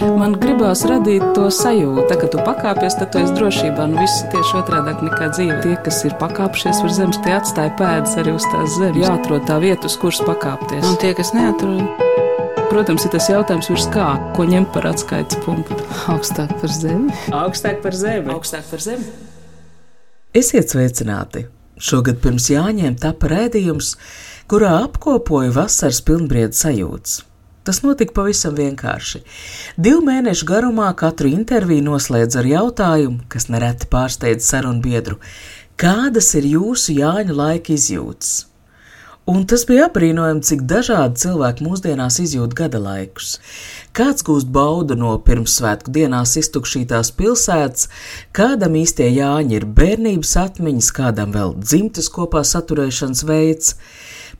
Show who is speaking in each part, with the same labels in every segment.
Speaker 1: Man gribās radīt to sajūtu, ka, kad tu pakāpies, tad tu esi drošībā. Nu, viss tieši otrādi nekā dzīve. Tie, kas ir pakāpšies uz zemes, tie atstāja pēdas arī uz tās zemes. Jāatrod tā vieta, uz kuras pakāpties.
Speaker 2: Un tie, kas neatrod,
Speaker 1: Protams, ir tas jautājums, virs kā, ko ņemt par atskaites punktu.
Speaker 2: augstāk par zemi.
Speaker 1: Augstāk par zemi.
Speaker 2: Augstāk par zemi.
Speaker 3: Esiet sveicināti! Šogad pirms Jāņiem tapa rēdījums, kurā apkopoju vasaras pilnbriedu sajūtas. Tas notika pavisam vienkārši. Divu mēnešu garumā katru interviju noslēdz ar jautājumu, kas nereti pārsteidz sarunu biedru: Kādas ir jūsu Jāņu laika izjūtas? Un tas bija apbrīnojami, cik dažādi cilvēki mūsdienās izjūt gada laikus. Kāds gūst baudu no pirmsvētku dienās iztukšītās pilsētas, kādam īstie jāņi ir bērnības atmiņas, kādam vēl dzimtas kopā saturēšanas veids.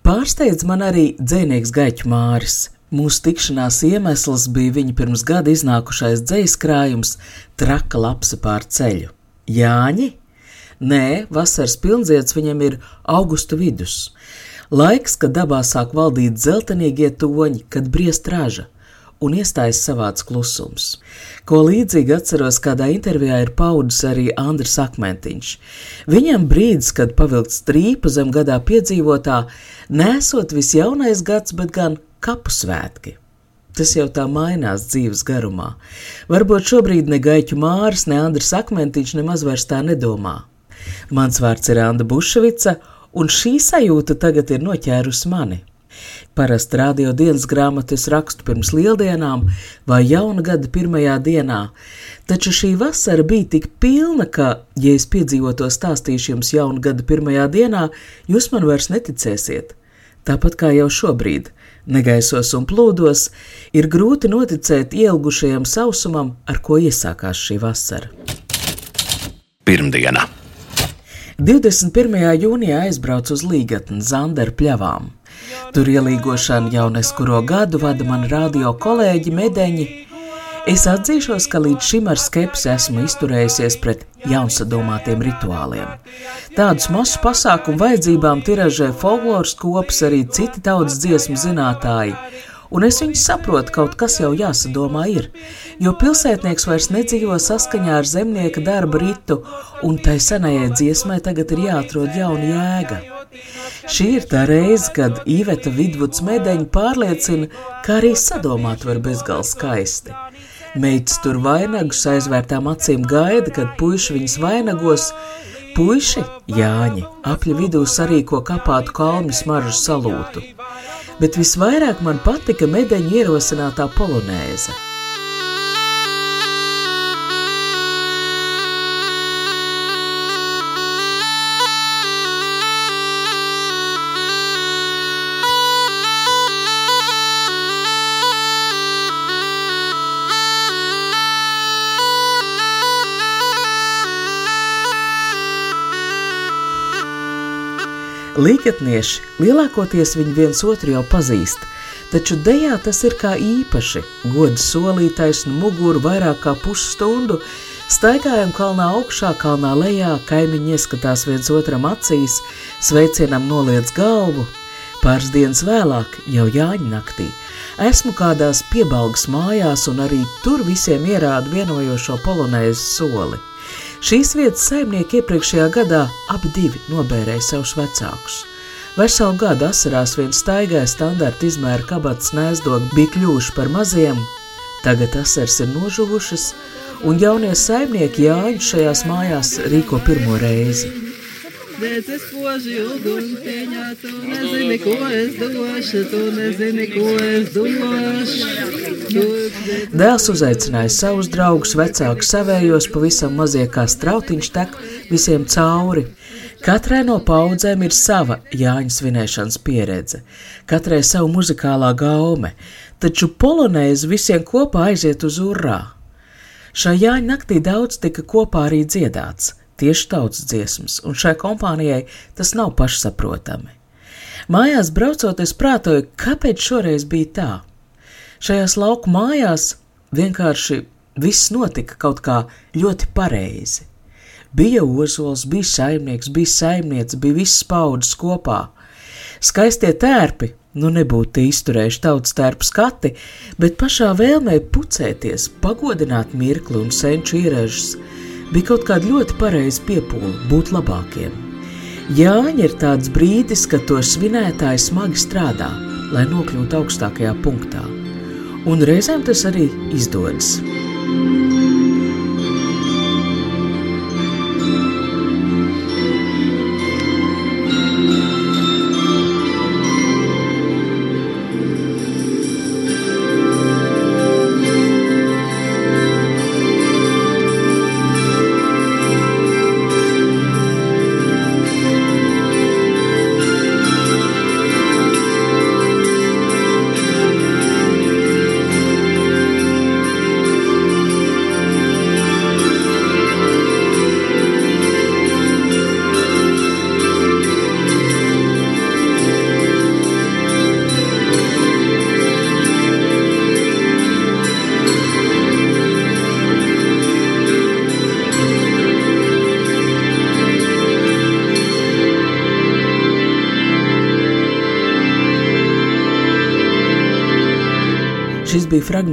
Speaker 3: Pārsteidz man arī dzēnieks Gaiķu Māris. Mūsu tikšanās iemesls bija viņa pirms gada iznākušais dzējas krājums Traka lapsa pār ceļu. Jāņi? Nē, vasaras pilnziets viņam ir augusta vidus. Laiks, kad dabā sāk valdīt zeltainīgie toņi, kad briest raža un iestājas savāds klusums. Ko līdzīgi atceros, kādā intervijā ir paudis arī Andris Akmentiņš. Viņam brīdis, kad pavilkt strīpu zem gadā piedzīvotā, nesot visjaunais gads, bet gan kapu svētki. Tas jau tā mainās dzīves garumā. Varbūt šobrīd ne Gaiķu Māris, ne Andris Akmentiņš nemaz vairs tā nedomā. Mans vārds ir Anna Bušvica, un šī sajūta tagad ir noķērusi mani. Parasti radio dienas grāmatu es rakstu pirms lieldienām vai jauna gada pirmajā dienā, taču šī vasara bija tik pilna, ka, ja es piedzīvoto stāstīšu jums jauna gada pirmajā dienā, jūs man vairs neticēsiet. Tāpat kā jau šobrīd, negaisos un plūdos, ir grūti noticēt ielgušajam sausumam, ar ko iesākās šī vasara.
Speaker 4: Pirmdiena.
Speaker 3: 21. jūnijā aizbraucu uz Līgatni Zanderu pļavām. Tur ielīgošanu jau neskuro gadu vada mani radio kolēģi Medeņi. Es atzīšos, ka līdz šim ar skepsi esmu izturējusies pret jaunsadomātiem rituāliem. Tādus masu pasākumu vajadzībām tiražē folkloras kopas arī citi tautas dziesmu zinātāji, un es viņus saprotu, kaut kas jau jāsadomā ir, jo pilsētnieks vairs nedzīvo saskaņā ar zemnieka darba ritu, un tai senajai dziesmai tagad ir jāatrod jauna jēga. Šī ir tā reize, kad Īveta Vidvuds medeņa pārliecina, ka arī sadomāt var bezgalīgi skaisti. Meitas tur vainagus aizvērtām acīm gaida, kad puiši viņas vainagos. Puiši, Jāņi, apļa vidū sarīko kapātu kalnu smaržu salūtu. Bet visvairāk man patika medeņa ierosinātā polonēze. Līgatnieši lielākoties viņi viens otru jau pazīst, taču dejā tas ir kā īpaši. Gods solītais no muguru vairāk kā pusstundu, staigājam kalnā augšā, kalnā lejā, kaimiņi ieskatās viens otram acīs, sveicienam noliec galvu. Pāris dienas vēlāk, jau Jāņa naktī, esmu kādās piebalgas mājās un arī tur visiem ierādu vienojošo polonēzu soli. Šīs vietas saimnieki iepriekšējā gadā abi divi nobērēja savus vecākus. Veselu gadu asarās viens staigāja standarta izmēra kabatas nēsdog bija kļuvuši par maziem, tagad asars ir nožuvušas, un jaunie saimnieki Jāņu šajās mājās rīko pirmo reizi.
Speaker 5: Bet es poži uguntiņā, tu nezini, ko es došu, tu nezini, ko es došu.
Speaker 3: Dēls uzaicināja savus draugus, vecākus savējos, pavisam mazie kā strautiņš tek visiem cauri. Katrai no paudzēm ir sava Jāņa svinēšanas pieredze, katrai savu muzikālā gaume, taču polonēzi visiem kopā aiziet uz urā. Šā Jāņa naktī daudz tika kopā arī dziedāts tieši tautas dziesmas, un šai kompānijai tas nav pašsaprotami. Mājās braucot, es prātoju, kāpēc šoreiz bija tā. Šajās lauku mājās vienkārši viss notika kaut kā ļoti pareizi. Bija ozols, bija saimnieks, bija saimniece, bija viss paudzes kopā. Skaistie tērpi nu nebūtu izturējuši tautas tērpu skati, bet pašā vēlmē pucēties, pagodināt mirkli un senču ierežus bija kaut kāda ļoti pareiza piepūle būt labākiem. Jāņa ir tāds brīdis, kad to svinētāji smagi strādā, lai nokļūtu augstākajā punktā, un reizēm tas arī izdodas.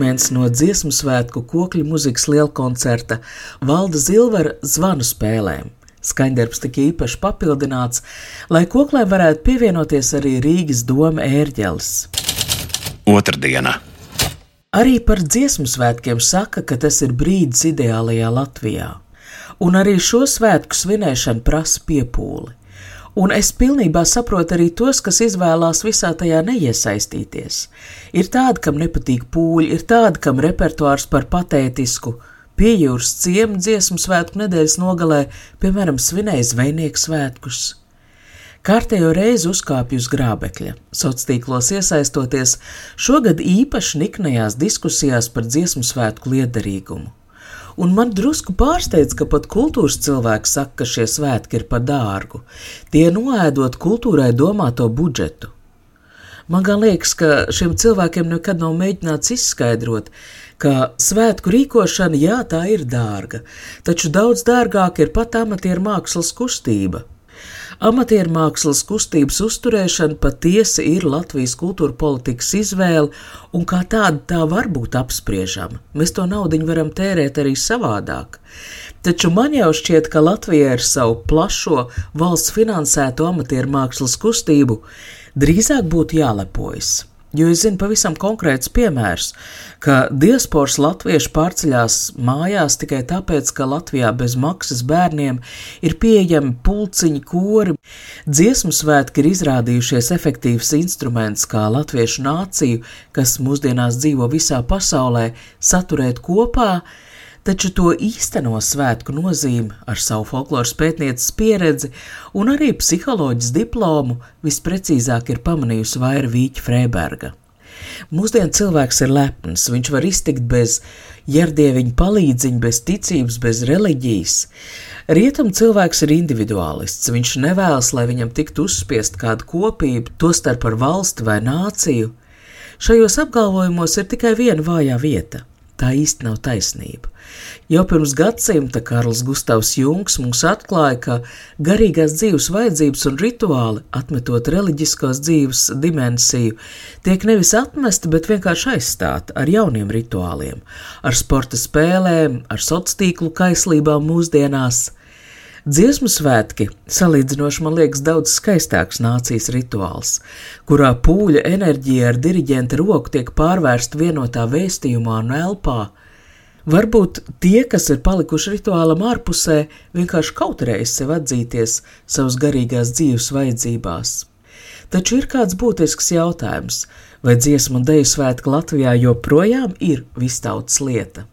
Speaker 3: Fragments no dziesmu svētku kokļu muzikas lielkoncerta Valda Zilvera zvanu spēlēm. Skaņdarbs tika īpaši papildināts, lai koklē varētu pievienoties arī Rīgas doma ērģelis.
Speaker 4: Otrdiena.
Speaker 3: Arī par dziesmu svētkiem saka, ka tas ir brīdis ideālajā Latvijā, un arī šo svētku svinēšana prasa piepūli. Un es pilnībā saprotu arī tos, kas izvēlās visā tajā neiesaistīties. Ir tādi, kam nepatīk pūļi, ir tādi, kam repertuārs par patētisku, piejūras ciemu dziesmu svētku nedēļas nogalē, piemēram, svinēja zvejnieku svētkus. Kārtējo reizi uzkāpju uz grābekļa, sociālos tīklos iesaistoties šogad īpaši niknajās diskusijās par dziesmu svētku liederīgumu un man drusku pārsteidz, ka pat kultūras cilvēki saka, ka šie svētki ir par dārgu. Tie noēdot kultūrai domāto budžetu. Man liekas, ka šiem cilvēkiem nekad nav mēģināts izskaidrot, ka svētku rīkošana, jā, tā ir dārga, taču daudz dārgāk ir pat amatieru mākslas kustība. Amatieru mākslas kustības uzturēšana patiesi ir Latvijas kultūra politikas izvēle, un kā tāda tā var būt apspriežama. Mēs to naudu varam tērēt arī savādāk. Taču man jau šķiet, ka Latvija ar savu plašo valsts finansēto amatieru mākslas kustību drīzāk būtu jālepojas. Jo es zinu pavisam konkrēts piemērs, ka diasporas latvieši pārceļās mājās tikai tāpēc, ka Latvijā bez maksas bērniem ir pieejami pulciņi, kori. Dziesmu svētki ir izrādījušies efektīvs instruments, kā latviešu nāciju, kas mūsdienās dzīvo visā pasaulē, saturēt kopā, taču to īsteno svētku nozīmi ar savu folkloras pētnieces pieredzi un arī psiholoģijas diplomu visprecīzāk ir pamanījusi Vaira Vīķa Freiberga. Mūsdienu cilvēks ir lepns, viņš var iztikt bez jērdieviņa palīdziņa, bez ticības, bez reliģijas. Rietum cilvēks ir individuālists, viņš nevēlas, lai viņam tiktu uzspiest kāda kopība, tostarp ar valsti vai nāciju. Šajos apgalvojumos ir tikai viena vājā vieta Tā īsti nav taisnība. Jau pirms gadsimta Karls Gustavs Junks mums atklāja, ka garīgās dzīves vajadzības un rituāli, atmetot reliģiskās dzīves dimensiju, tiek nevis atmesti, bet vienkārši aizstāti ar jauniem rituāliem, ar sporta spēlēm, ar sociālo tīklu kaislībām mūsdienās. Dziesmu svētki salīdzinoši man liekas daudz skaistāks nācijas rituāls, kurā pūļa enerģija ar diriģenta roku tiek pārvērsta vienotā vēstījumā un elpā. Varbūt tie, kas ir palikuši rituālam ārpusē, vienkārši kautrējas sev atzīties savas garīgās dzīves vajadzībās. Taču ir kāds būtisks jautājums, vai dziesmu un deju svētki Latvijā joprojām ir vistautas lieta?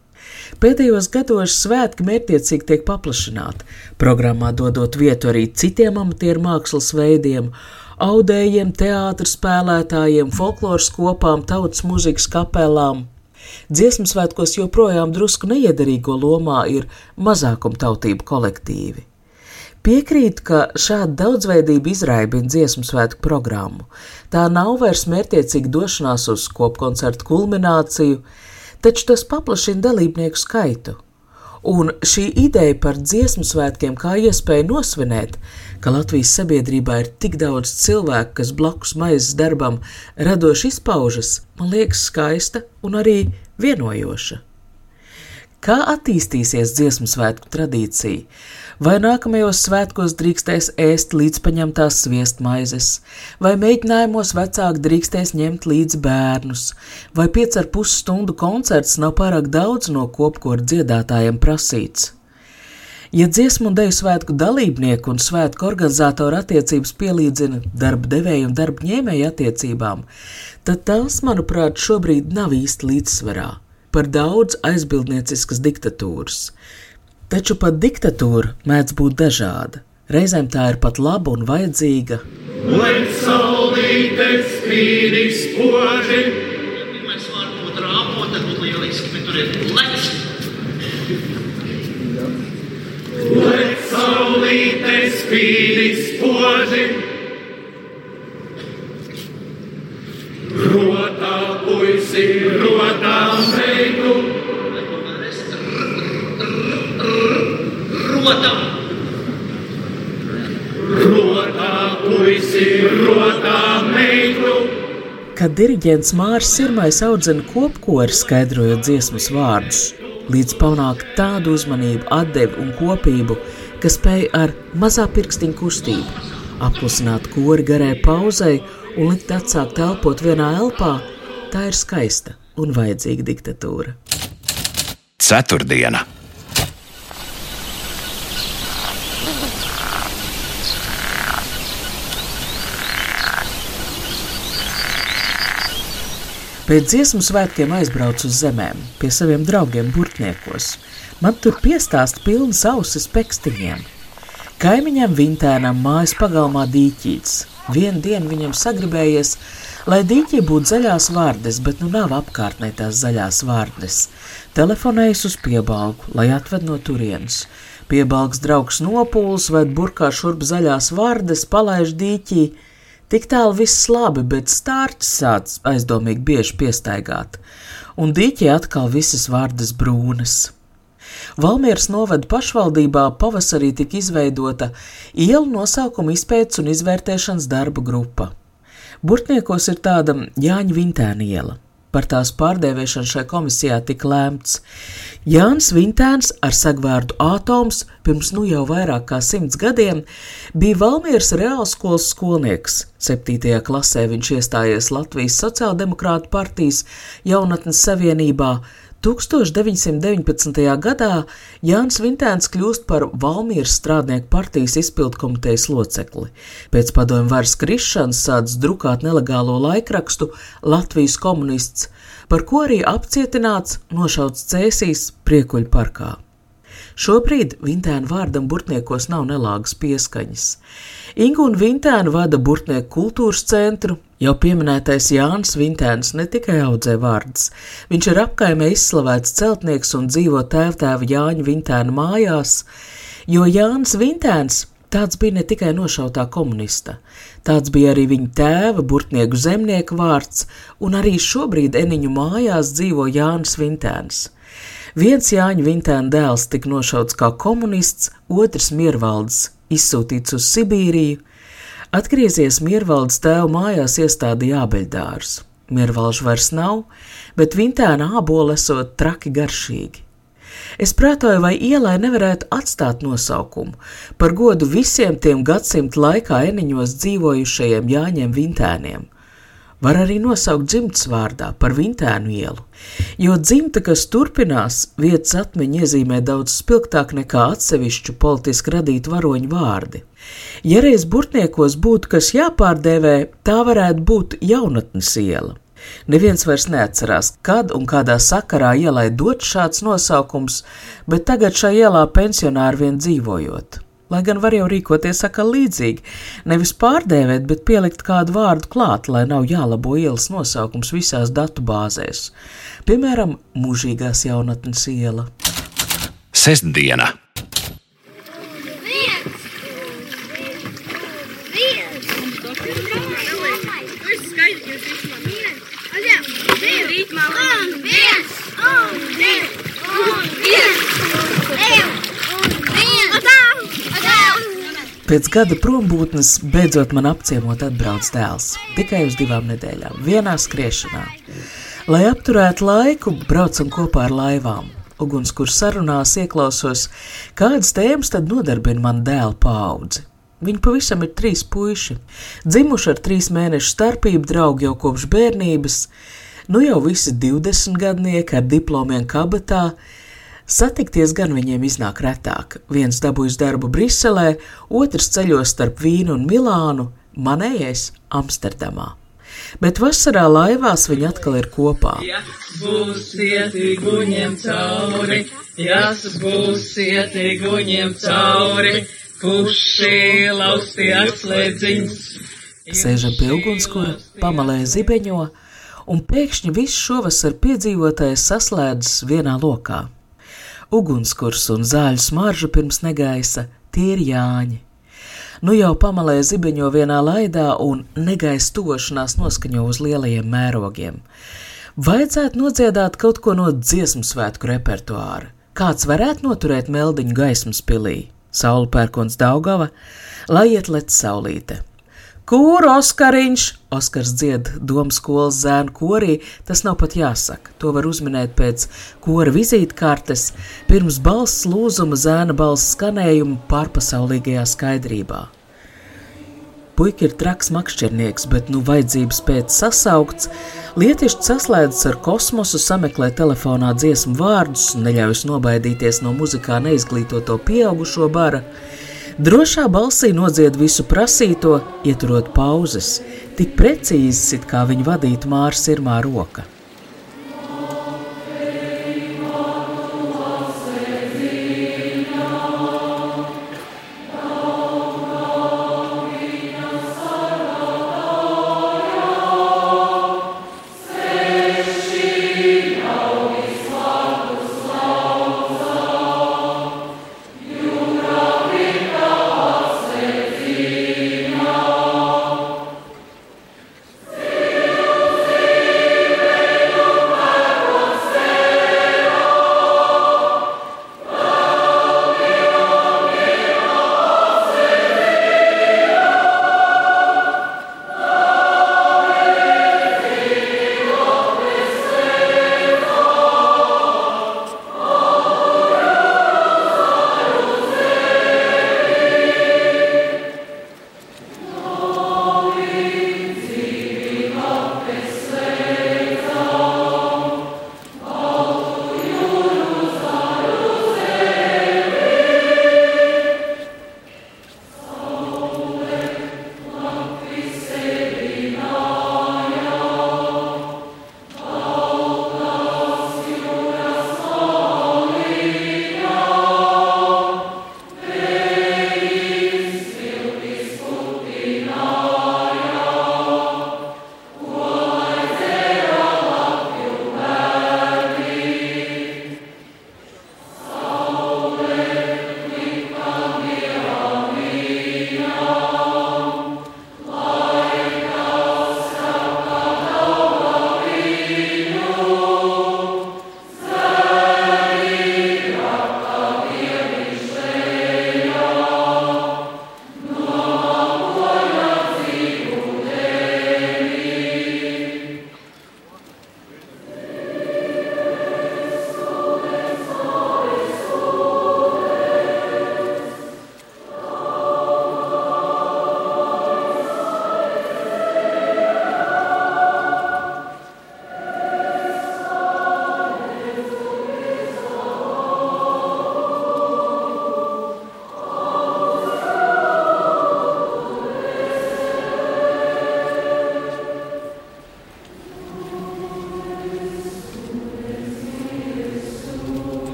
Speaker 3: Pēdējos gados svētki mērķiecīgi tiek paplašināti, programmā dodot vietu arī citiem amatieru mākslas veidiem, audējiem, teātros spēlētājiem, folkloras kopām, tautas muzikas kapelām. Dziesmu svētkos joprojām drusku neiederīgo lomā ir mazākumtautību kolektīvi. Piekrītu, ka šāda daudzveidība izraibina dziesmu svētku programmu. Tā nav vairs mērķiecīga došanās uz kopkoncertu kulmināciju, taču tas paplašina dalībnieku skaitu. Un šī ideja par dziesmu svētkiem kā iespēju nosvinēt, ka Latvijas sabiedrībā ir tik daudz cilvēku, kas blakus maizes darbam radoši izpaužas, man liekas skaista un arī vienojoša. Kā attīstīsies dziesmu svētku tradīcija? Vai nākamajos svētkos drīkstēs ēst līdz paņemtās sviestmaizes, vai mēģinājumos vecāki drīkstēs ņemt līdzi bērnus, vai piec ar pus stundu koncerts nav pārāk daudz no kopkoru dziedātājiem prasīts. Ja dziesmu un deju svētku dalībnieku un svētku organizatoru attiecības pielīdzina darba devēju un darba ņēmēju attiecībām, tad tās, manuprāt, šobrīd nav īsti līdzsvarā par daudz aizbildnieciskas diktatūras. Taču pat diktatūra mēdz būt dažāda. Reizēm tā ir pat laba un vajadzīga.
Speaker 6: Lai saulīte spīd spoži,
Speaker 7: Pirmais vārds, otrā apgabala, tad būtu lieliski, bet tur ir leģis.
Speaker 6: lai saulīte spīd spoži. Rotā puisi, rotā meitu,
Speaker 7: Rotam!
Speaker 6: rotā puisi, rotā meitu.
Speaker 3: Kad diriģents Mārs Sirmais audzina kopkori skaidrojot dziesmas vārdus, līdz panākt tādu uzmanību, atdevi un kopību, kas spēj ar mazā pirkstiņa kustību apklusināt kori garai pauzei un likt atsākt elpot vienā elpā, tā ir skaista un vajadzīga diktatūra.
Speaker 4: Ceturtdiena.
Speaker 3: Pēc dziesmu svētkiem aizbraucu uz zemēm, pie saviem draugiem Burtniekos. Man tur piestāst pilnas ausis pekstiņiem. Kaimiņam Vintēnam mājas pagalmā dīķīts. Vienu dienu viņam sagribējies, lai dīķī būtu zaļās vārdes, bet nu nav apkārtnē tās zaļās vārdes. Telefonējis uz piebalgu, lai atved no turienes. Piebalgs draugs nopūlis vai burkā šurp zaļās vārdes, palaiž dīķī, Tik tālu viss labi, bet stārķis sāc aizdomīgi bieži piestaigāt, un dīķī atkal visas vārdas brūnas. Valmieras novada pašvaldībā pavasarī tika izveidota ielu nosaukuma izpētes un izvērtēšanas darba grupa. Burtniekos ir tāda Jāņa Vintēna iela. Par tās pārdēvēšanu šai komisijā tika lēmts. Jānis Vintēns ar sagvārdu atoms pirms nu jau vairāk kā simts gadiem bija Valmieras reālskolas skolnieks. Septītajā klasē viņš iestājies Latvijas Sociāldemokrātu partijas jaunatnes savienībā, 1919. gadā Jānis Vintēns kļūst par Valmīras strādnieku partijas izpildu komitejas locekli. Pēc padomju varas krišanas sācis drukāt nelegālo laikrakstu Latvijas komunists, par ko arī apcietināts nošauts cēsīs Priekuļu parkā. Šobrīd Vintēna vārdam burtniekos nav nelāgas pieskaņas. Ingu un Vintēna vada burtnieku kultūras centru, jau pieminētais Jānis Vintēns ne tikai audzē vārdus, viņš ir apkaimē izslavēts celtnieks un dzīvo tēvtēva Jāņa Vintēna mājās, jo Jānis Vintēns Tāds bija ne tikai nošautā komunista, tāds bija arī viņa tēva, burtnieku zemnieka vārds, un arī šobrīd Eniņu mājās dzīvo Jānis Vintēns. Viens Jāņa Vintēna dēls tika nošauts kā komunists, otrs Miervalds, izsūtīts uz Sibīriju. Atgriezies Miervaldes tēva mājās iestādīja ābeļdārs. Miervalžu vairs nav, bet Vintēna ābola esot traki garšīgi. Es prātoju, vai ielai nevarētu atstāt nosaukumu par godu visiem tiem gadsimtu laikā eniņos dzīvojušajiem Jāņiem Vintēniem. Var arī nosaukt dzimtas vārdā par Vintēnu ielu, jo dzimta, kas turpinās, vietas atmiņa iezīmē daudz spilgtāk nekā atsevišķu politiski radītu varoņu vārdi. Ja reiz burtniekos būtu kas jāpārdēvē, tā varētu būt jaunatnes iela. Neviens vairs neatcerās, kad un kādā sakarā ielai dot šāds nosaukums, bet tagad šajā ielā pensionāri vien dzīvojot. Lai gan var jau rīkoties atkal līdzīgi, nevis pārdēvēt, bet pielikt kādu vārdu klāt, lai nav jālabo ielas nosaukums visās datubāzēs. Piemēram, mūžīgās jaunatnes iela.
Speaker 4: Sestdiena.
Speaker 3: Pēc gada prombūtnes beidzot man apciemot atbrauc dēls. Tikai uz divām nedēļām, vienā skriešanā. Lai apturētu laiku, braucam kopā ar laivām. Ugunskurs sarunās ieklausos, kādas tēmas tad nodarbina man dēla paudzi. Viņi pavisam ir trīs puiši, dzimuši ar trīs mēnešu starpību, draugi jau kopš bērnības, nu jau visi 20 gadnieki ar diplomiem kabatā, Satikties gan viņiem iznāk retāk. Viens dabūjis darbu Briselē, otrs ceļos starp Vīnu un Milānu, manējais Amsterdamā. Bet vasarā laivās viņi atkal ir kopā.
Speaker 5: Ja būsiet guņiem cauri, ja būsiet guņiem cauri, puši lausti atslēdziņas.
Speaker 3: Sēžam pie ugunskura, pamalē zibeņo, un pēkšņi viss šovasar piedzīvotais saslēdzas vienā lokā ugunskurs un zāļu smarža pirms negaisa, tie ir jāņi. Nu jau pamalē zibeņo vienā laidā un negaisa tošanās noskaņo uz lielajiem mērogiem. Vajadzētu nodziedāt kaut ko no dziesmu svētku repertuāra. Kāds varētu noturēt meldiņu gaismas pilī? Saula pērkons Daugava, lai iet lec saulīte. Kur Oskariņš? Oskars dzied domu skolas zēnu korī, tas nav pat jāsaka. To var uzminēt pēc kora vizītkartes, pirms balss lūzuma zēna balss skanējuma pārpasaulīgajā skaidrībā. Puika ir traks makšķernieks, bet nu vajadzības pēc sasaukts, lietišķi saslēdzas ar kosmosu, sameklē telefonā dziesmu vārdus, neļaujas nobaidīties no muzikā neizglītoto pieaugušo bara, Drošā balsī nodzied visu prasīto, ieturot pauzes, tik precīzas, it kā viņa vadītu māra sirmā roka.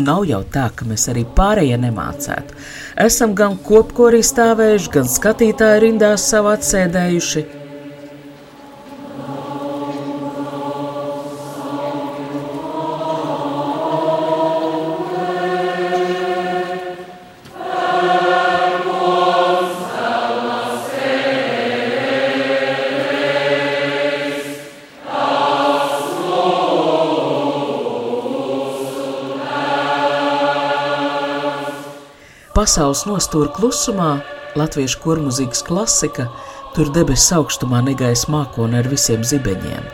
Speaker 3: Nu, nav jau tā, ka mēs arī pārējie nemācētu. Esam gan kopkorī stāvējuši, gan skatītāju rindās savu atsēdējuši. Pasaules nostūra klusumā, latviešu kormuzīkas klasika, tur debesu augstumā negais mākona ar visiem zibeņiem.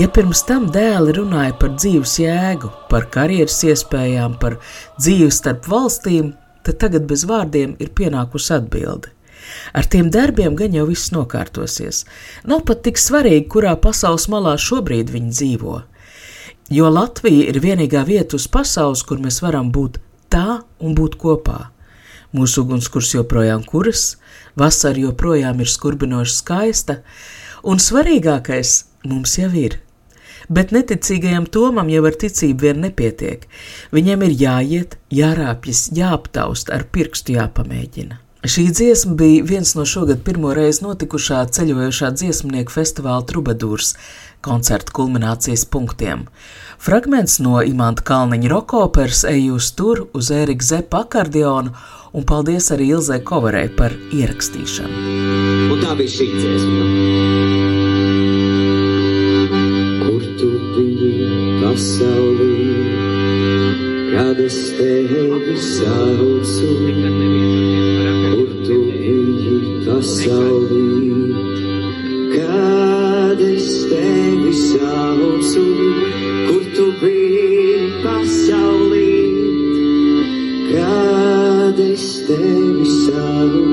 Speaker 3: Ja pirms tam dēli runāja par dzīves jēgu, par karjeras iespējām, par dzīvi starp valstīm, tad tagad bez vārdiem ir pienākusi atbilde. Ar tiem darbiem gan jau viss nokārtosies. Nav pat tik svarīgi, kurā pasaules malā šobrīd viņi dzīvo. Jo Latvija ir vienīgā vieta uz pasaules, kur mēs varam būt un būt kopā. Mūsu ugunskurs joprojām kuras, vasara joprojām ir skurbinoši skaista, un svarīgākais mums jau ir. Bet neticīgajam Tomam jau ar ticību vien nepietiek. Viņam ir jāiet, jārāpjas, jāaptaust, ar pirkstu jāpamēģina. Šī dziesma bija viens no šogad pirmo reizi notikušā ceļojošā dziesmnieku festivāla Trubadūrs koncerta kulminācijas punktiem. Fragments no Imanta Kalniņa rokoperas ejūs tur uz Ērika Zepa akordionu un paldies arī Ilzai Kovarei par ierakstīšanu.
Speaker 8: Un tā bija šī dziesma. Kur tu biji pasaulī, kad es tevi saucu? Kur tu biji pasaulī, tevi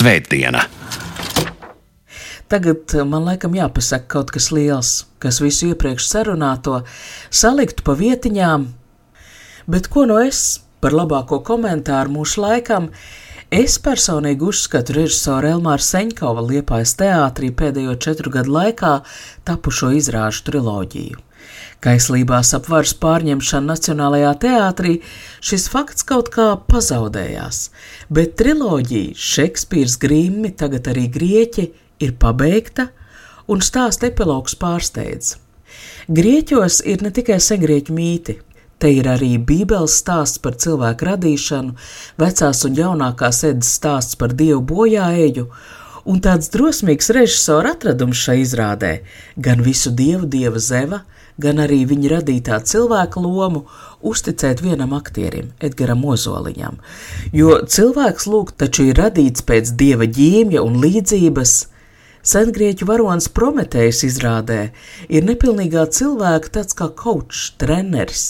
Speaker 4: Svētdiena!
Speaker 3: Tagad eh, man laikam jāpasaka kaut kas liels, kas visu iepriekš sarunāto saliktu pa vietiņām, bet ko no es par labāko komentāru mūsu laikam? Es personīgi uzskatu režisoru Elmāru Seņkova liepājas teātrī pēdējo četru gadu laikā tapušo izrāžu triloģiju. Kaislībās ap varas pārņemšanu Nacionālajā teātrī šis fakts kaut kā pazaudējās, bet triloģija Šekspīrs Grimmi, tagad arī Grieķi, ir pabeigta un stāsta epilogs pārsteidz. Grieķos ir ne tikai sengrieķu mīti, te ir arī Bībeles stāsts par cilvēku radīšanu, vecās un jaunākās ēdas stāsts par dievu bojāēju, un tāds drosmīgs režisora atradums šai izrādē - gan visu dievu dieva zeva, gan arī viņa radītā cilvēka lomu uzticēt vienam aktierim, Edgaram Ozoliņam. Jo cilvēks lūk taču ir radīts pēc dieva ģīmja un līdzības. Sengrieķu varonis Prometējs izrādē ir nepilnīgā cilvēka tāds kā kočs, treneris,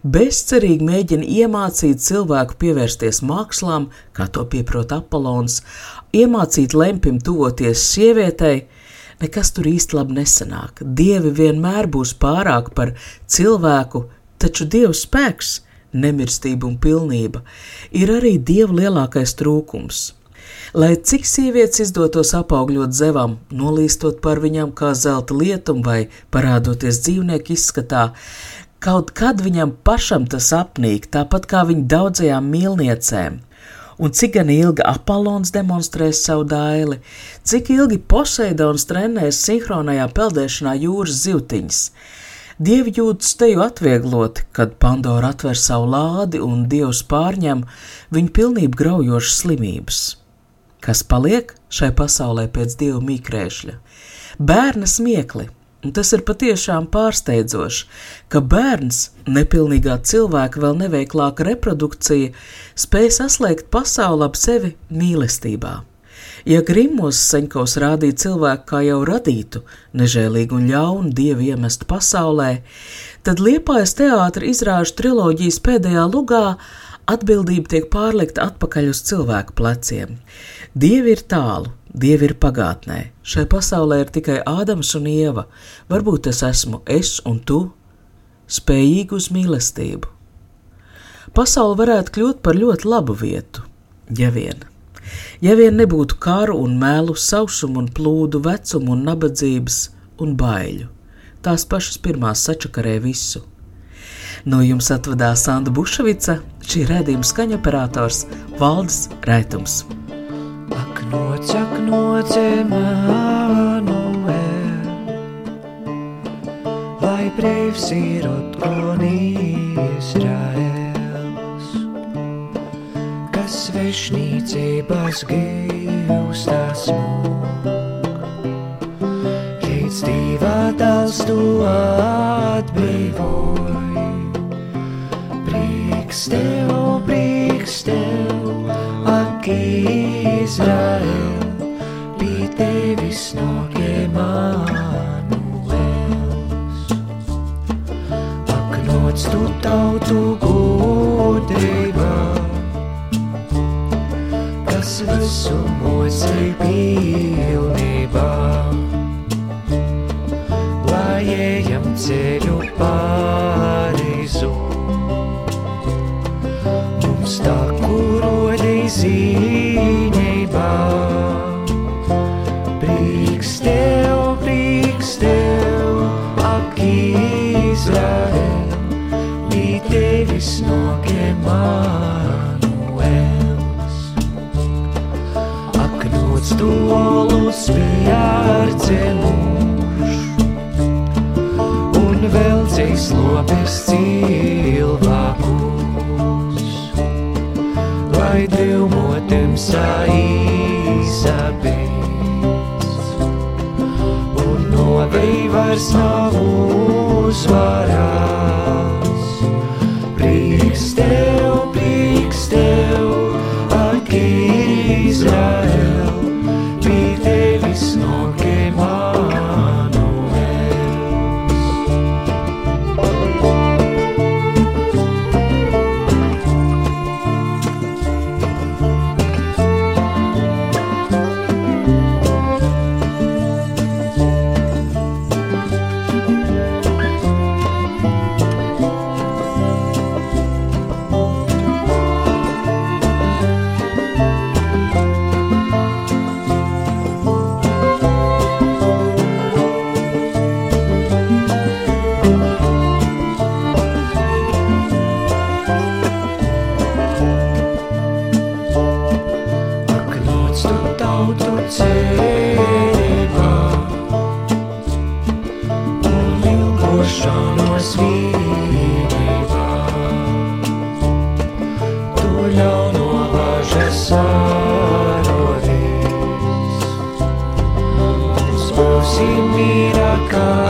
Speaker 3: bezcerīgi mēģina iemācīt cilvēku pievērsties mākslām, kā to pieprot Apollons, iemācīt lempim tuvoties sievietei, nekas tur īsti labi nesanāk. Dievi vienmēr būs pārāk par cilvēku, taču Dieva spēks, nemirstība un pilnība ir arī Dieva lielākais trūkums. Lai cik sievietes izdotos apaugļot zevam, nolīstot par viņām kā zelta lietumu vai parādoties dzīvnieku izskatā, Kaut kad viņam pašam tas apnīk, tāpat kā viņa daudzajām mīlniecēm. Un cik gan ilgi Apollons demonstrēs savu daili, cik ilgi Poseidons trenēs sinhronajā peldēšanā jūras zivtiņas. Dievi jūtas teju atviegloti, kad Pandora atver savu lādi un Dievs pārņem viņu pilnību graujošas slimības. Kas paliek šai pasaulē pēc Dieva mīkrēšļa? Bērna smiekli, tas ir patiešām pārsteidzoši, ka bērns, nepilnīgā cilvēka vēl neveiklāka reprodukcija, spēj saslēgt pasauli ap sevi mīlestībā. Ja Grimos Seņkovs rādīja cilvēku kā jau radītu, nežēlīgu un ļaunu dievu iemestu pasaulē, tad Liepājas teātra izrāžu triloģijas pēdējā lugā atbildība tiek pārlikta atpakaļ uz cilvēku pleciem. Dievi ir tālu, dievi ir pagātnē, šai pasaulē ir tikai Ādams un Ieva, varbūt es esmu es un tu, spējīgi uz mīlestību. Pasaule varētu kļūt par ļoti labu vietu, ja vien ja vien nebūtu karu un mēlu, sausumu un plūdu, vecumu un nabadzības un baiļu. Tās pašas pirmās sačakarē visu. No jums atvadās Sanda Bušvica, šī redzījuma skaņoperators Valdis Raitums.
Speaker 9: Ak, noc, ak, noc, Emanuel, lai brīvs ir otkon Izraēl svešnīcības gīvstas mūk. Līdz divā dals tu atbrīvoji. Prieks tev, prieks tev, ak Izrael, bija tevis no Emanuels. Ak noc tu tautu gudrībā sumos ir pilnībā. Lai ejam ceļu pārizu,
Speaker 1: tu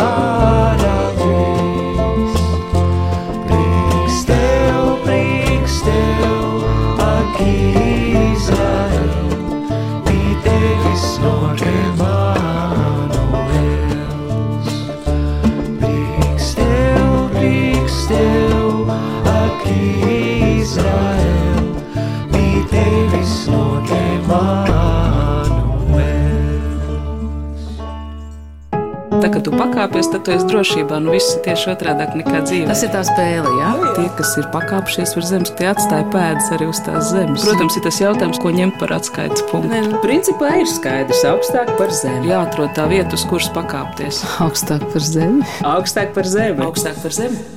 Speaker 1: esi drošībā. Nu, viss ir tieši otrādi nekā dzīve.
Speaker 2: Tas ir tā spēle, jā.
Speaker 1: Tie, kas ir pakāpšies virs zemes, tie atstāja pēdas arī uz tās zemes. Protams, ir tas jautājums, ko ņemt par atskaites punktu.
Speaker 3: Nu, principā ir skaidrs, augstāk par zemi.
Speaker 1: Jāatrod tā vieta, uz kuras pakāpties.
Speaker 2: Augstāk par zemi.
Speaker 3: Augstāk par zemi.
Speaker 1: Augstāk par zemi.